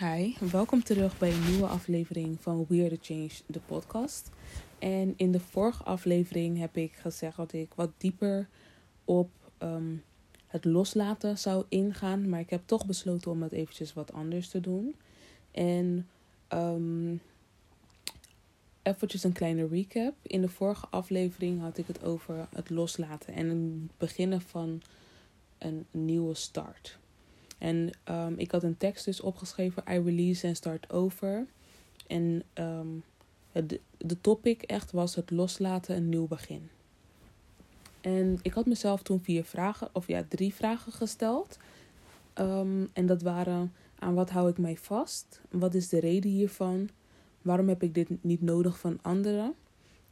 Hi, welkom terug bij een nieuwe aflevering van Weird Change, de podcast. En in de vorige aflevering heb ik gezegd dat ik wat dieper op ehm, het loslaten zou ingaan. Maar ik heb toch besloten om het eventjes wat anders te doen. En um, eventjes een kleine recap. In de vorige aflevering had ik het over het loslaten en het beginnen van een nieuwe start. En um, ik had een tekst dus opgeschreven, I release and start over. En um, de topic echt was het loslaten, een nieuw begin. En ik had mezelf toen vier vragen, of ja, drie vragen gesteld. Um, en dat waren, aan wat hou ik mij vast? Wat is de reden hiervan? Waarom heb ik dit niet nodig van anderen?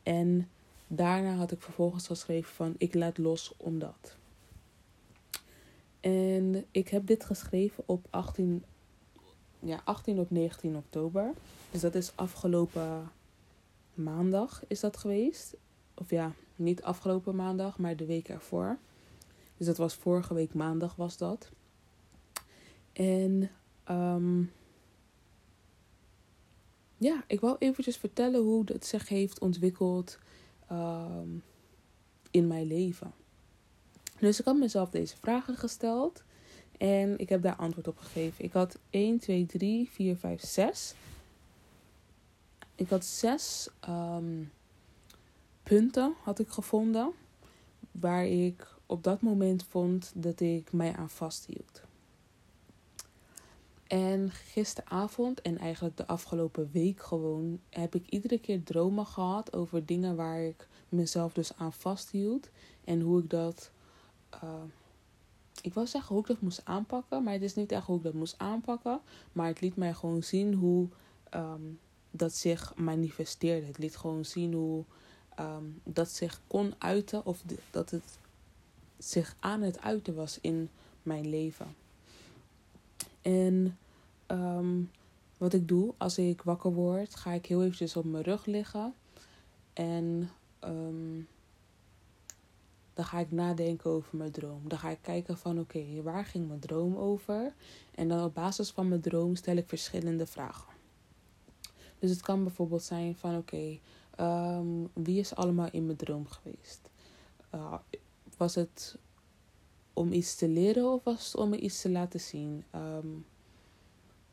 En daarna had ik vervolgens geschreven van, ik laat los omdat. En ik heb dit geschreven op 18, ja, 18 op 19 oktober. Dus dat is afgelopen maandag is dat geweest. Of ja, niet afgelopen maandag, maar de week ervoor. Dus dat was vorige week maandag was dat. En um, ja, ik wil eventjes vertellen hoe het zich heeft ontwikkeld um, in mijn leven. Dus ik had mezelf deze vragen gesteld. En ik heb daar antwoord op gegeven. Ik had 1, 2, 3, 4, 5, 6. Ik had zes um, punten had ik gevonden. Waar ik op dat moment vond dat ik mij aan vasthield. En gisteravond en eigenlijk de afgelopen week gewoon heb ik iedere keer dromen gehad over dingen waar ik mezelf dus aan vasthield. En hoe ik dat uh, ik wil zeggen hoe ik dat moest aanpakken, maar het is niet echt hoe ik dat moest aanpakken. Maar het liet mij gewoon zien hoe um, dat zich manifesteerde. Het liet gewoon zien hoe um, dat zich kon uiten of dat het zich aan het uiten was in mijn leven. En um, wat ik doe als ik wakker word, ga ik heel eventjes op mijn rug liggen. En dan ga ik nadenken over mijn droom. Dan ga ik kijken van oké, waar ging mijn droom over? En dan op basis van mijn droom stel ik verschillende vragen. Dus het kan bijvoorbeeld zijn van oké, um, wie is allemaal in mijn droom geweest? Uh, was het om iets te leren of was het om me iets te laten zien? Um,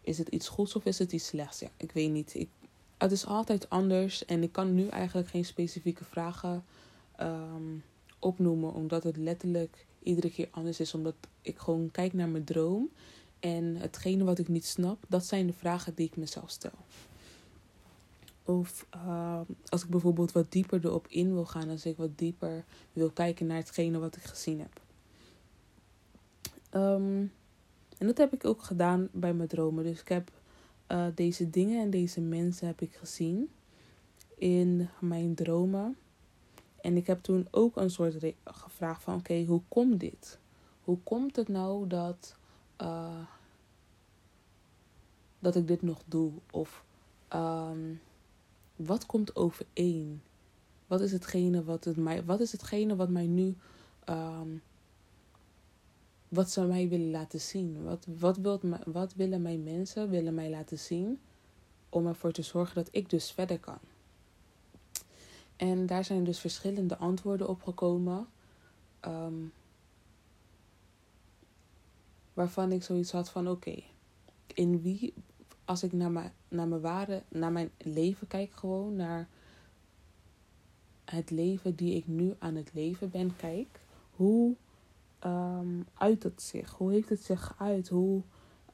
is het iets goeds of is het iets slechts? Ja, ik weet niet. Ik, het is altijd anders en ik kan nu eigenlijk geen specifieke vragen um, opnoemen, omdat het letterlijk iedere keer anders is. Omdat ik gewoon kijk naar mijn droom. En hetgene wat ik niet snap, dat zijn de vragen die ik mezelf stel. Of uh, als ik bijvoorbeeld wat dieper erop in wil gaan, als ik wat dieper wil kijken naar hetgene wat ik gezien heb. Um, en dat heb ik ook gedaan bij mijn dromen. Dus ik heb uh, deze dingen en deze mensen heb ik gezien in mijn dromen. En ik heb toen ook een soort gevraagd van oké, hoe komt dit? Hoe komt het nou dat, uh, dat ik dit nog doe? Of um, wat komt overeen? Wat is hetgene wat, het mij, wat, is hetgene wat mij nu. Um, wat ze mij willen laten zien? Wat, wat, wilt, wat willen mijn mensen willen mij laten zien? Om ervoor te zorgen dat ik dus verder kan. En daar zijn dus verschillende antwoorden op gekomen. Um, waarvan ik zoiets had van oké, in wie, als ik naar mijn, naar mijn ware, naar mijn leven kijk gewoon, naar het leven die ik nu aan het leven ben, kijk, hoe um, uit het zich? Hoe heeft het zich uit? Hoe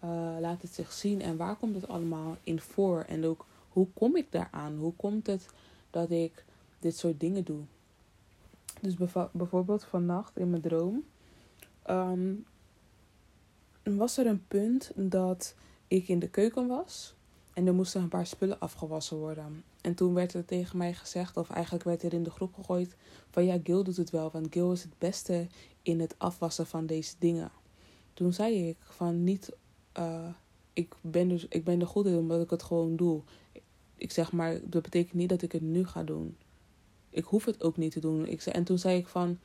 uh, laat het zich zien? En waar komt het allemaal in voor? En ook, hoe kom ik daaraan? Hoe komt het dat ik dit soort dingen doe. Dus bijvoorbeeld vannacht in mijn droom um, was er een punt dat ik in de keuken was en er moesten een paar spullen afgewassen worden. En toen werd er tegen mij gezegd, of eigenlijk werd er in de groep gegooid, van ja, Gil doet het wel, want Gil is het beste in het afwassen van deze dingen. Toen zei ik van niet, uh, ik, ben dus, ik ben er goed in omdat ik het gewoon doe. Ik zeg maar, dat betekent niet dat ik het nu ga doen ik hoef het ook niet te doen. Ik zei, en toen zei ik van,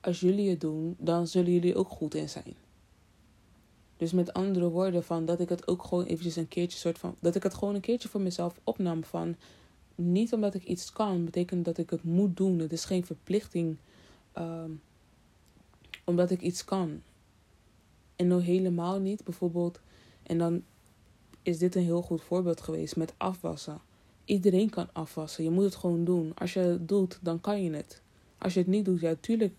als jullie het doen, dan zullen jullie ook goed in zijn. Dus met andere woorden, van dat ik het ook gewoon eventjes een keertje soort van. Dat ik het gewoon een keertje voor mezelf opnam. Van niet omdat ik iets kan, betekent dat ik het moet doen. Het is geen verplichting. Ehm, omdat ik iets kan. En nou helemaal niet. Bijvoorbeeld. En dan is dit een heel goed voorbeeld geweest met afwassen. Iedereen kan afwassen. Je moet het gewoon doen. Als je het doet, dan kan je het. Als je het niet doet, ja, tuurlijk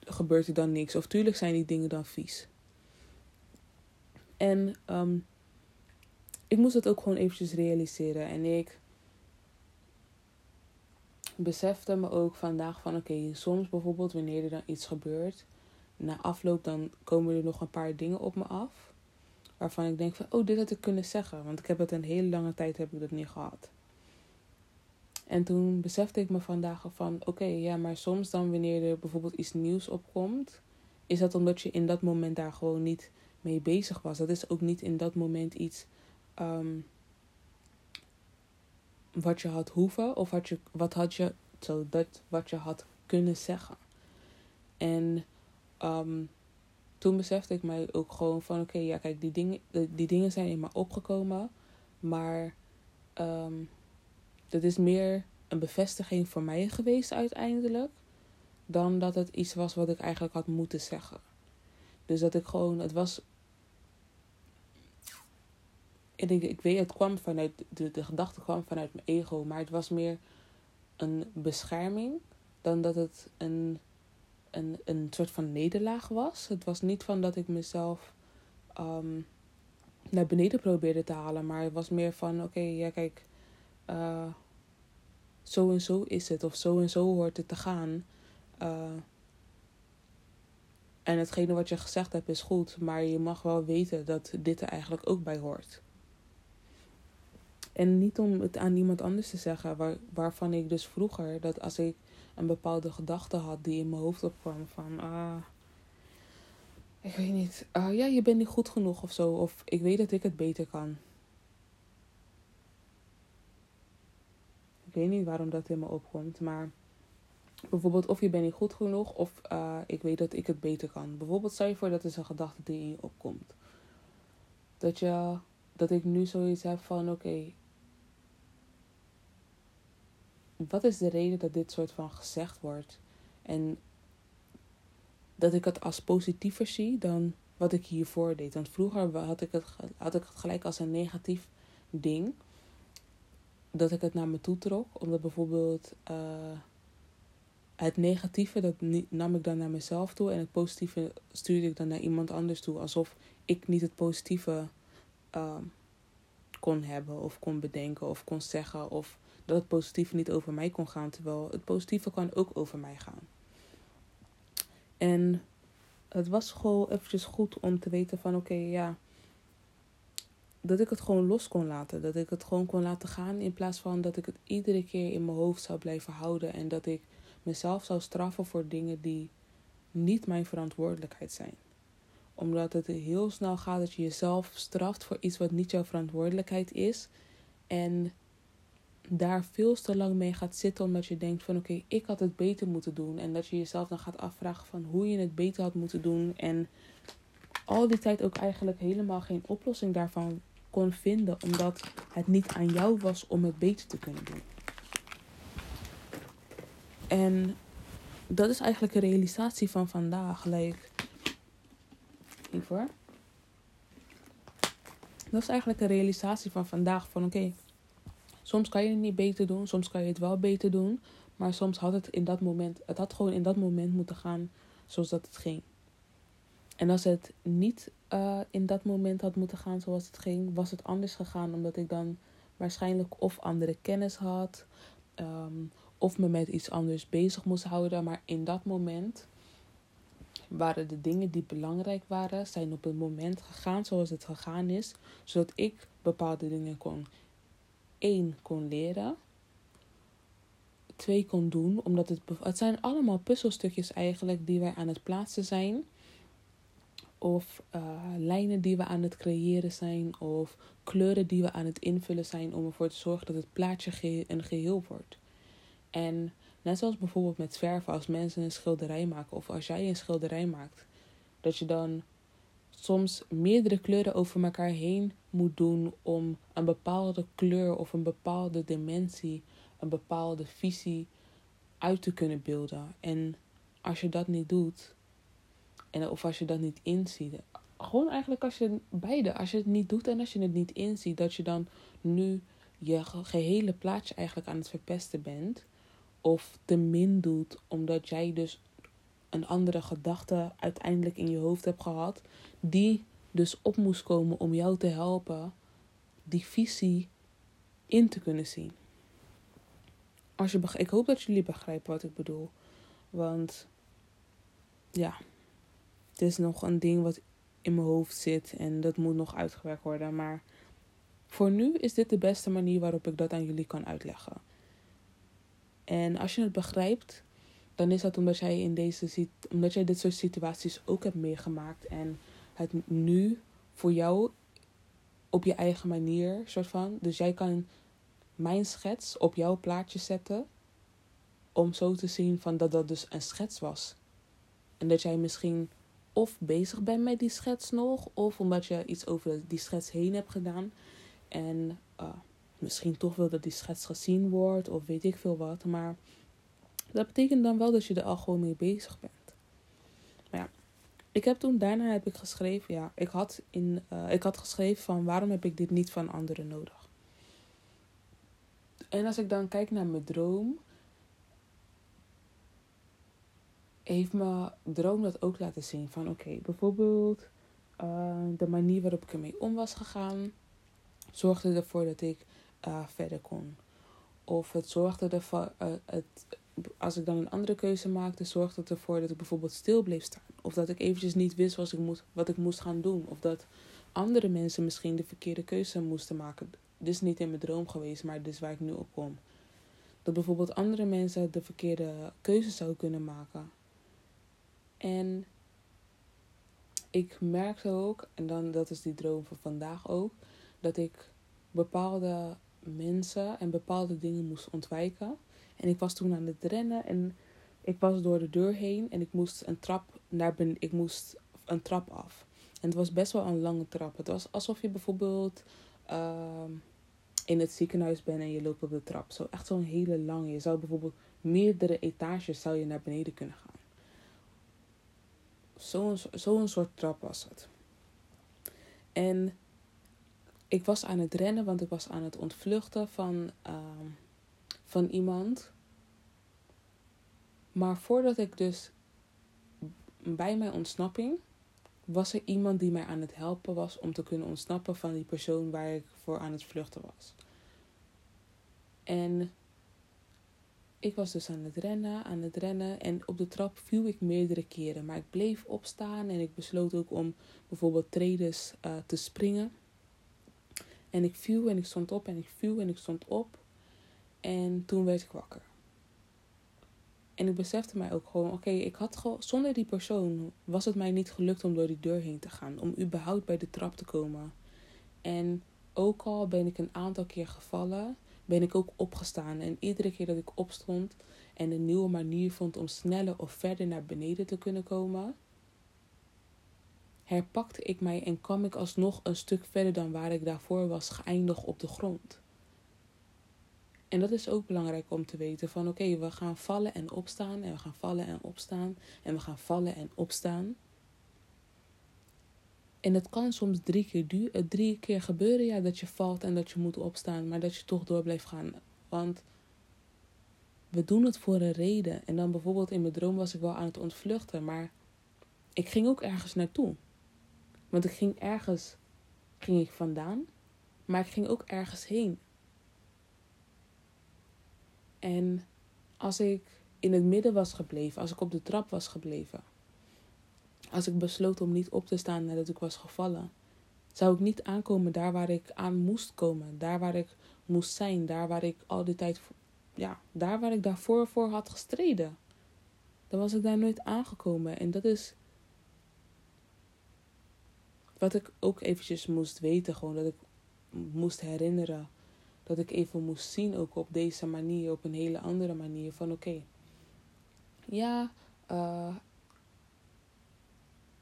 gebeurt er dan niks. Of tuurlijk zijn die dingen dan vies. En um, ik moest het ook gewoon eventjes realiseren. En ik besefte me ook vandaag van oké, soms bijvoorbeeld wanneer er dan iets gebeurt, na afloop dan komen er nog een paar dingen op me af. Waarvan ik denk van oh, dit had ik kunnen zeggen. Want ik heb het een hele lange tijd heb ik dat niet gehad. En toen besefte ik me vandaag van oké, ja, maar soms dan wanneer er bijvoorbeeld iets nieuws opkomt, is dat omdat je in dat moment daar gewoon niet mee bezig was. Dat is ook niet in dat moment iets um, wat je had hoeven of wat, je, wat had je, zo dat wat je had kunnen zeggen. En um, toen besefte ik mij ook gewoon van oké, ja kijk, die dingen, die dingen zijn in me opgekomen, maar um, dat is meer een bevestiging voor mij geweest uiteindelijk, dan dat het iets was wat ik eigenlijk had moeten zeggen. Dus dat ik gewoon, het was en ik, ik weet, het kwam vanuit, de, de gedachte kwam vanuit mijn ego, maar het was meer een bescherming dan dat het een, een, een soort van nederlaag was. Het was niet van dat ik mezelf um, naar beneden probeerde te halen, maar het was meer van: oké, ja, kijk, uh, zo en zo is het, of zo en zo hoort het te gaan. Uh, en hetgene wat je gezegd hebt is goed, maar je mag wel weten dat dit er eigenlijk ook bij hoort. En niet om het aan iemand anders te zeggen, waar, waarvan ik dus vroeger, dat als ik een bepaalde gedachte had die in mijn hoofd opkwam van, ah, ik weet niet, ah, ja, je bent niet goed genoeg of zo, of ik weet dat ik het beter kan. Ik weet niet waarom dat in me opkomt, maar bijvoorbeeld of je bent niet goed genoeg of uh, ik weet dat ik het beter kan. Bijvoorbeeld stel je voor dat is een gedachte die in je opkomt. Dat je, dat ik nu zoiets heb van oké, wat is de reden dat dit soort van gezegd wordt? En dat ik het als positiever zie dan wat ik hiervoor deed. Want vroeger had ik het, had ik het gelijk als een negatief ding. Dat ik het naar me toe trok. Omdat bijvoorbeeld uh, het negatieve, dat nam ik dan naar mezelf toe. En het positieve stuurde ik dan naar iemand anders toe. Alsof ik niet het positieve uh, kon hebben of kon bedenken of kon zeggen. Of dat het positieve niet over mij kon gaan, terwijl het positieve kan ook over mij gaan. En het was gewoon eventjes goed om te weten van oké, ja, dat ik het gewoon los kon laten. Dat ik het gewoon kon laten gaan in plaats van dat ik het iedere keer in mijn hoofd zou blijven houden en dat ik mezelf zou straffen voor dingen die niet mijn verantwoordelijkheid zijn. Omdat het heel snel gaat dat je jezelf straft voor iets wat niet jouw verantwoordelijkheid is. En daar veel te lang mee gaat zitten omdat je denkt van oké, ik had het beter moeten doen. En dat je jezelf dan gaat afvragen van hoe je het beter had moeten doen. En al die tijd ook eigenlijk helemaal geen oplossing daarvan kon vinden. Omdat het niet aan jou was om het beter te kunnen doen. En dat is eigenlijk een realisatie van vandaag. Like, even Dat is eigenlijk een realisatie van vandaag. Van oké, Soms kan je het niet beter doen, soms kan je het wel beter doen. Maar soms had het in dat moment, het had gewoon in dat moment moeten gaan zoals dat het ging. En als het niet uh, in dat moment had moeten gaan zoals het ging, was het anders gegaan. Omdat ik dan waarschijnlijk of andere kennis had, um, of me met iets anders bezig moest houden. Maar in dat moment waren de dingen die belangrijk waren, zijn op het moment gegaan zoals het gegaan is. Zodat ik bepaalde dingen kon één kon leren. Twee kon doen, omdat het, het zijn allemaal puzzelstukjes eigenlijk die wij aan het plaatsen zijn. Of uh, lijnen die we aan het creëren zijn. Of kleuren die we aan het invullen zijn om ervoor te zorgen dat het plaatje een geheel wordt. En net zoals bijvoorbeeld met verven, als mensen een schilderij maken of als jij een schilderij maakt, dat je dan soms meerdere kleuren over elkaar heen moet doen om een bepaalde kleur of een bepaalde dimensie, een bepaalde visie uit te kunnen beelden. En als je dat niet doet, en of als je dat niet inziet, gewoon eigenlijk als je beide, als je het niet doet en als je het niet inziet, dat je dan nu je gehele plaatje eigenlijk aan het verpesten bent. Of te min doet, omdat jij dus een andere gedachte uiteindelijk in je hoofd hebt gehad, die dus op moest komen om jou te helpen die visie in te kunnen zien. Als je ik hoop dat jullie begrijpen wat ik bedoel. Want ja, het is nog een ding wat in mijn hoofd zit en dat moet nog uitgewerkt worden. Maar voor nu is dit de beste manier waarop ik dat aan jullie kan uitleggen. En als je het begrijpt, dan is dat omdat jij, in deze, omdat jij dit soort situaties ook hebt meegemaakt. En het nu voor jou op je eigen manier, soort van. Dus jij kan mijn schets op jouw plaatje zetten. Om zo te zien van dat dat dus een schets was. En dat jij misschien of bezig bent met die schets nog, of omdat je iets over die schets heen hebt gedaan. En uh, misschien toch wil dat die schets gezien wordt, of weet ik veel wat. Maar dat betekent dan wel dat je er al gewoon mee bezig bent. Maar ja, ik heb toen daarna heb ik geschreven, ja, ik had, in, uh, ik had geschreven van waarom heb ik dit niet van anderen nodig. En als ik dan kijk naar mijn droom, heeft mijn droom dat ook laten zien. Van oké, bijvoorbeeld uh, de manier waarop ik ermee om was gegaan, zorgde ervoor dat ik uh, verder kon. Of het zorgde ervoor, het, als ik dan een andere keuze maakte, zorgde het ervoor dat ik bijvoorbeeld stil bleef staan. Of dat ik eventjes niet wist wat ik, moest, wat ik moest gaan doen. Of dat andere mensen misschien de verkeerde keuze moesten maken. Dit is niet in mijn droom geweest, maar dit is waar ik nu op kom. Dat bijvoorbeeld andere mensen de verkeerde keuze zouden kunnen maken. En ik merkte ook, en dan dat is die droom van vandaag ook, dat ik bepaalde mensen en bepaalde dingen moest ontwijken. En ik was toen aan het rennen en ik was door de deur heen en ik moest een trap naar ben, ik moest een trap af. En het was best wel een lange trap. Het was alsof je bijvoorbeeld uh, in het ziekenhuis bent en je loopt op de trap. Zo echt zo'n hele lange. Je zou bijvoorbeeld meerdere etages zou je naar beneden kunnen gaan. Zo'n zo soort trap was het. En ik was aan het rennen, want ik was aan het ontvluchten van, uh, van iemand. Maar voordat ik dus bij mijn ontsnapping was er iemand die mij aan het helpen was om te kunnen ontsnappen van die persoon waar ik voor aan het vluchten was. En ik was dus aan het rennen, aan het rennen en op de trap viel ik meerdere keren. Maar ik bleef opstaan en ik besloot ook om bijvoorbeeld tredes uh, te springen. En ik viel en ik stond op en ik viel en ik stond op. En toen werd ik wakker. En ik besefte mij ook gewoon, oké, ik had gewoon, zonder die persoon was het mij niet gelukt om door die deur heen te gaan. Om überhaupt bij de trap te komen. En ook al ben ik een aantal keer gevallen, ben ik ook opgestaan. En iedere keer dat ik opstond en een nieuwe manier vond om sneller of verder naar beneden te kunnen komen, herpakte ik mij en kwam ik alsnog een stuk verder dan waar ik daarvoor was geëindigd op de grond. En dat is ook belangrijk om te weten van oké, we gaan vallen en opstaan en we gaan vallen en opstaan en we gaan vallen en opstaan. En het kan soms drie keer, duur, eh, drie keer gebeuren ja, dat je valt en dat je moet opstaan, maar dat je toch door blijft gaan. Want we doen het voor een reden. En dan bijvoorbeeld in mijn droom was ik wel aan het ontvluchten, maar ik ging ook ergens naartoe. Want ik ging ergens ging ik vandaan, maar ik ging ook ergens heen. En als ik in het midden was gebleven, als ik op de trap was gebleven, als ik besloot om niet op te staan nadat ik was gevallen, zou ik niet aankomen daar waar ik aan moest komen, daar waar ik moest zijn, daar waar ik al die tijd, ja, daar waar ik daarvoor voor had gestreden. Dan was ik daar nooit aangekomen. En dat is wat ik ook eventjes moest weten, gewoon dat ik moest herinneren. Dat ik even moest zien, ook op deze manier, op een hele andere manier. Van oké, ja, uh,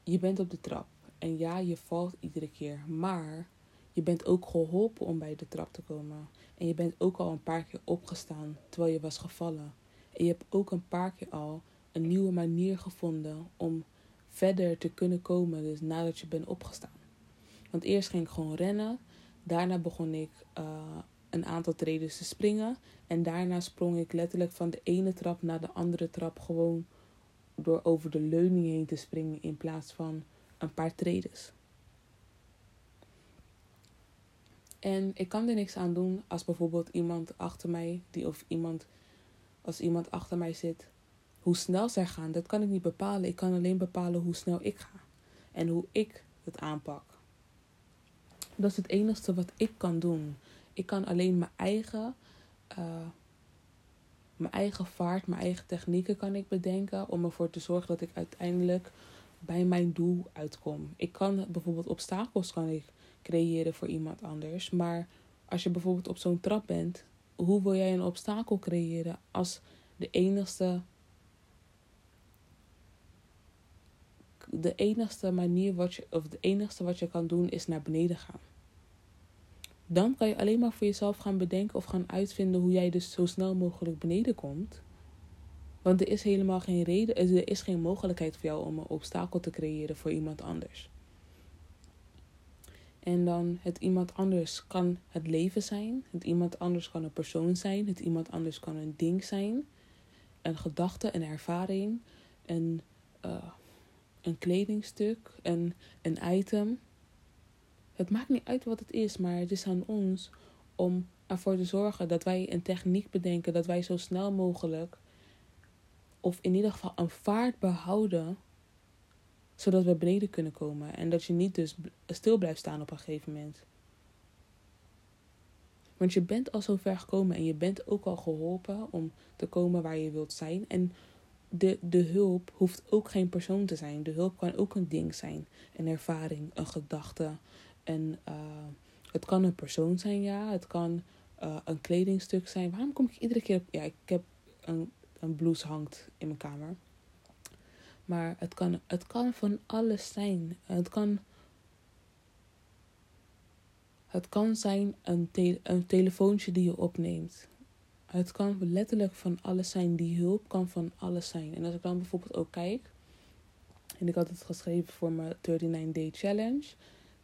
je bent op de trap. En ja, je valt iedere keer. Maar je bent ook geholpen om bij de trap te komen. En je bent ook al een paar keer opgestaan terwijl je was gevallen. En je hebt ook een paar keer al een nieuwe manier gevonden om verder te kunnen komen. Dus nadat je bent opgestaan. Want eerst ging ik gewoon rennen. Daarna begon ik uh, een aantal treden te springen. En daarna sprong ik letterlijk van de ene trap naar de andere trap. Gewoon door over de leuning heen te springen in plaats van een paar tredes. En ik kan er niks aan doen als bijvoorbeeld iemand achter mij, die of iemand, als iemand achter mij zit, hoe snel zij gaan, dat kan ik niet bepalen. Ik kan alleen bepalen hoe snel ik ga en hoe ik het aanpak. Dat is het enige wat ik kan doen. Ik kan alleen mijn eigen, uh, mijn eigen vaart, mijn eigen technieken kan ik bedenken om ervoor te zorgen dat ik uiteindelijk bij mijn doel uitkom. Ik kan bijvoorbeeld obstakels kan ik creëren voor iemand anders, maar als je bijvoorbeeld op zo'n trap bent, hoe wil jij een obstakel creëren als de enigste de enigste manier wat je of de enigste wat je kan doen is naar beneden gaan dan kan je alleen maar voor jezelf gaan bedenken of gaan uitvinden hoe jij dus zo snel mogelijk beneden komt. Want er is helemaal geen reden, er is geen mogelijkheid voor jou om een obstakel te creëren voor iemand anders. En dan het iemand anders kan het leven zijn, het iemand anders kan een persoon zijn, het iemand anders kan een ding zijn, een gedachte, een ervaring, een, uh, een kledingstuk, een, een item. Het maakt niet uit wat het is, maar het is aan ons om ervoor te zorgen dat wij een techniek bedenken, dat wij zo snel mogelijk, of in ieder geval een vaart behouden, zodat we beneden kunnen komen. En dat je niet dus stil blijft staan op een gegeven moment. Want je bent al zo ver gekomen en je bent ook al geholpen om te komen waar je wilt zijn. En de, de hulp hoeft ook geen persoon te zijn. De hulp kan ook een ding zijn, een ervaring, een gedachte, en uh, het kan een persoon zijn, ja. Het kan uh, een kledingstuk zijn. Waarom kom ik iedere keer op... Ja, ik heb een, een blouse hangt in mijn kamer. Maar het kan, het kan van alles zijn. Het kan... Het kan zijn een, te een telefoontje die je opneemt. Het kan letterlijk van alles zijn. Die hulp kan van alles zijn. En als ik dan bijvoorbeeld ook kijk. En ik had het geschreven voor mijn 39 Day Challenge.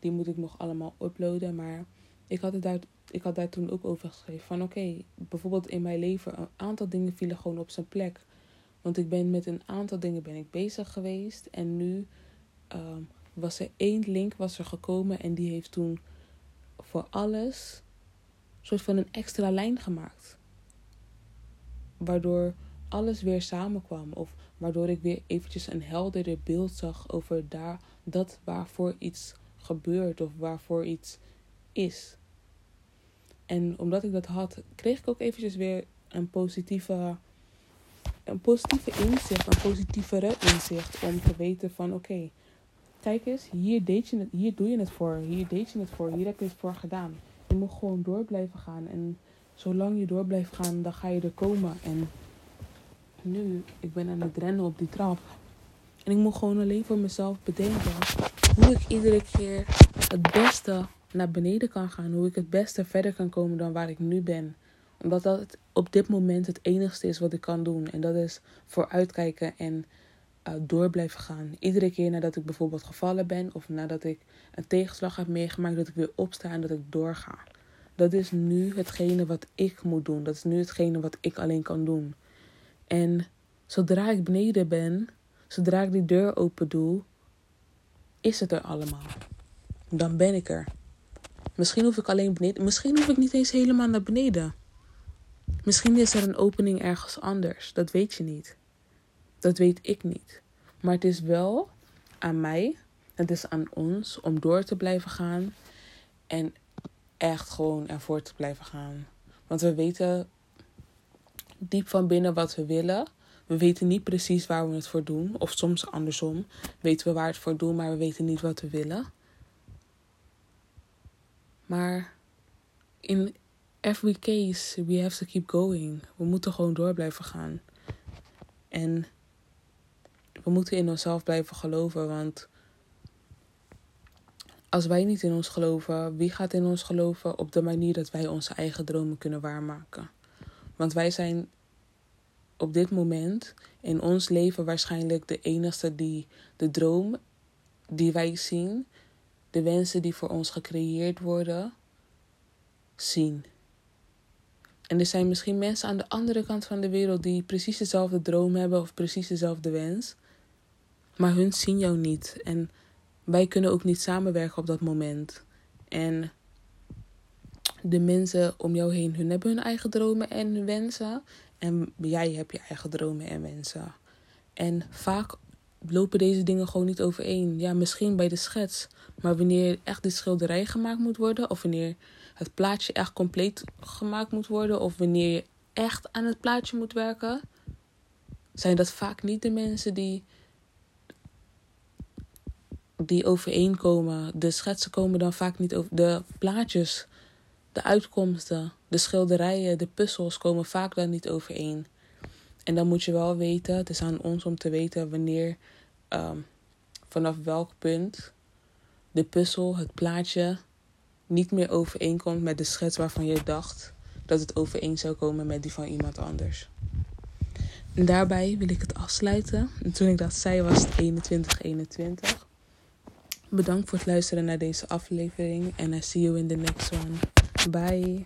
Die moet ik nog allemaal uploaden. Maar ik had, het daar, ik had daar toen ook over geschreven. Van oké, bijvoorbeeld in mijn leven, een aantal dingen vielen gewoon op zijn plek. Want ik ben met een aantal dingen ben ik bezig geweest. En nu uh, was er één link was er gekomen. En die heeft toen voor alles een soort van een extra lijn gemaakt. Waardoor alles weer samenkwam. Of waardoor ik weer eventjes een helderder beeld zag over daar, dat waarvoor iets gebeurt of waarvoor iets is. En omdat ik dat had, kreeg ik ook eventjes weer een positieve, een positieve inzicht, een positievere inzicht om te weten van oké, kijk eens, hier, deed je het, hier doe je het voor, hier deed je het voor, hier heb je het voor gedaan. Je moet gewoon door blijven gaan en zolang je door blijft gaan, dan ga je er komen. En nu, ik ben aan het rennen op die trap. En ik moet gewoon alleen voor mezelf bedenken hoe ik iedere keer het beste naar beneden kan gaan. Hoe ik het beste verder kan komen dan waar ik nu ben. Omdat dat op dit moment het enigste is wat ik kan doen. En dat is vooruitkijken en uh, door blijven gaan. Iedere keer nadat ik bijvoorbeeld gevallen ben of nadat ik een tegenslag heb meegemaakt, dat ik weer opsta en dat ik doorga. Dat is nu hetgene wat ik moet doen. Dat is nu hetgene wat ik alleen kan doen. En zodra ik beneden ben, zodra ik die deur open doe, is het er allemaal. Dan ben ik er. Misschien hoef ik alleen beneden. Misschien hoef ik niet eens helemaal naar beneden. Misschien is er een opening ergens anders. Dat weet je niet. Dat weet ik niet. Maar het is wel aan mij. Het is aan ons om door te blijven gaan. En echt gewoon ervoor te blijven gaan. Want we weten diep van binnen wat we willen. We weten niet precies waar we het voor doen. Of soms andersom. Weten we waar het voor doen, maar we weten niet wat we willen. Maar in every case, we have to keep going. We moeten gewoon door blijven gaan. En we moeten in onszelf blijven geloven, want als wij niet in ons geloven, wie gaat in ons geloven op de manier dat wij onze eigen dromen kunnen waarmaken? Want wij zijn op dit moment in ons leven waarschijnlijk de enige die de droom die wij zien, de wensen die voor ons gecreëerd worden, zien. En er zijn misschien mensen aan de andere kant van de wereld die precies dezelfde droom hebben of precies dezelfde wens, maar hun zien jou niet. En wij kunnen ook niet samenwerken op dat moment. En de mensen om jou heen, hun hebben hun eigen dromen en wensen. En jij hebt je eigen dromen en wensen. En vaak lopen deze dingen gewoon niet overeen. Ja, misschien bij de schets. Maar wanneer echt de schilderij gemaakt moet worden, of wanneer het plaatje echt compleet gemaakt moet worden, of wanneer je echt aan het plaatje moet werken, zijn dat vaak niet de mensen die, die overeenkomen. De schetsen komen dan vaak niet over. De plaatjes, de uitkomsten, de schilderijen, de puzzels komen vaak dan niet overeen. En dan moet je wel weten, het is aan ons om te weten wanneer, um, vanaf welk punt de puzzel, het plaatje, niet meer overeenkomt met de schets waarvan je dacht dat het overeen zou komen met die van iemand anders. En daarbij wil ik het afsluiten. En toen ik dat zei was het 2121. Bedankt voor het luisteren naar deze aflevering en I see you in the next one. Bye.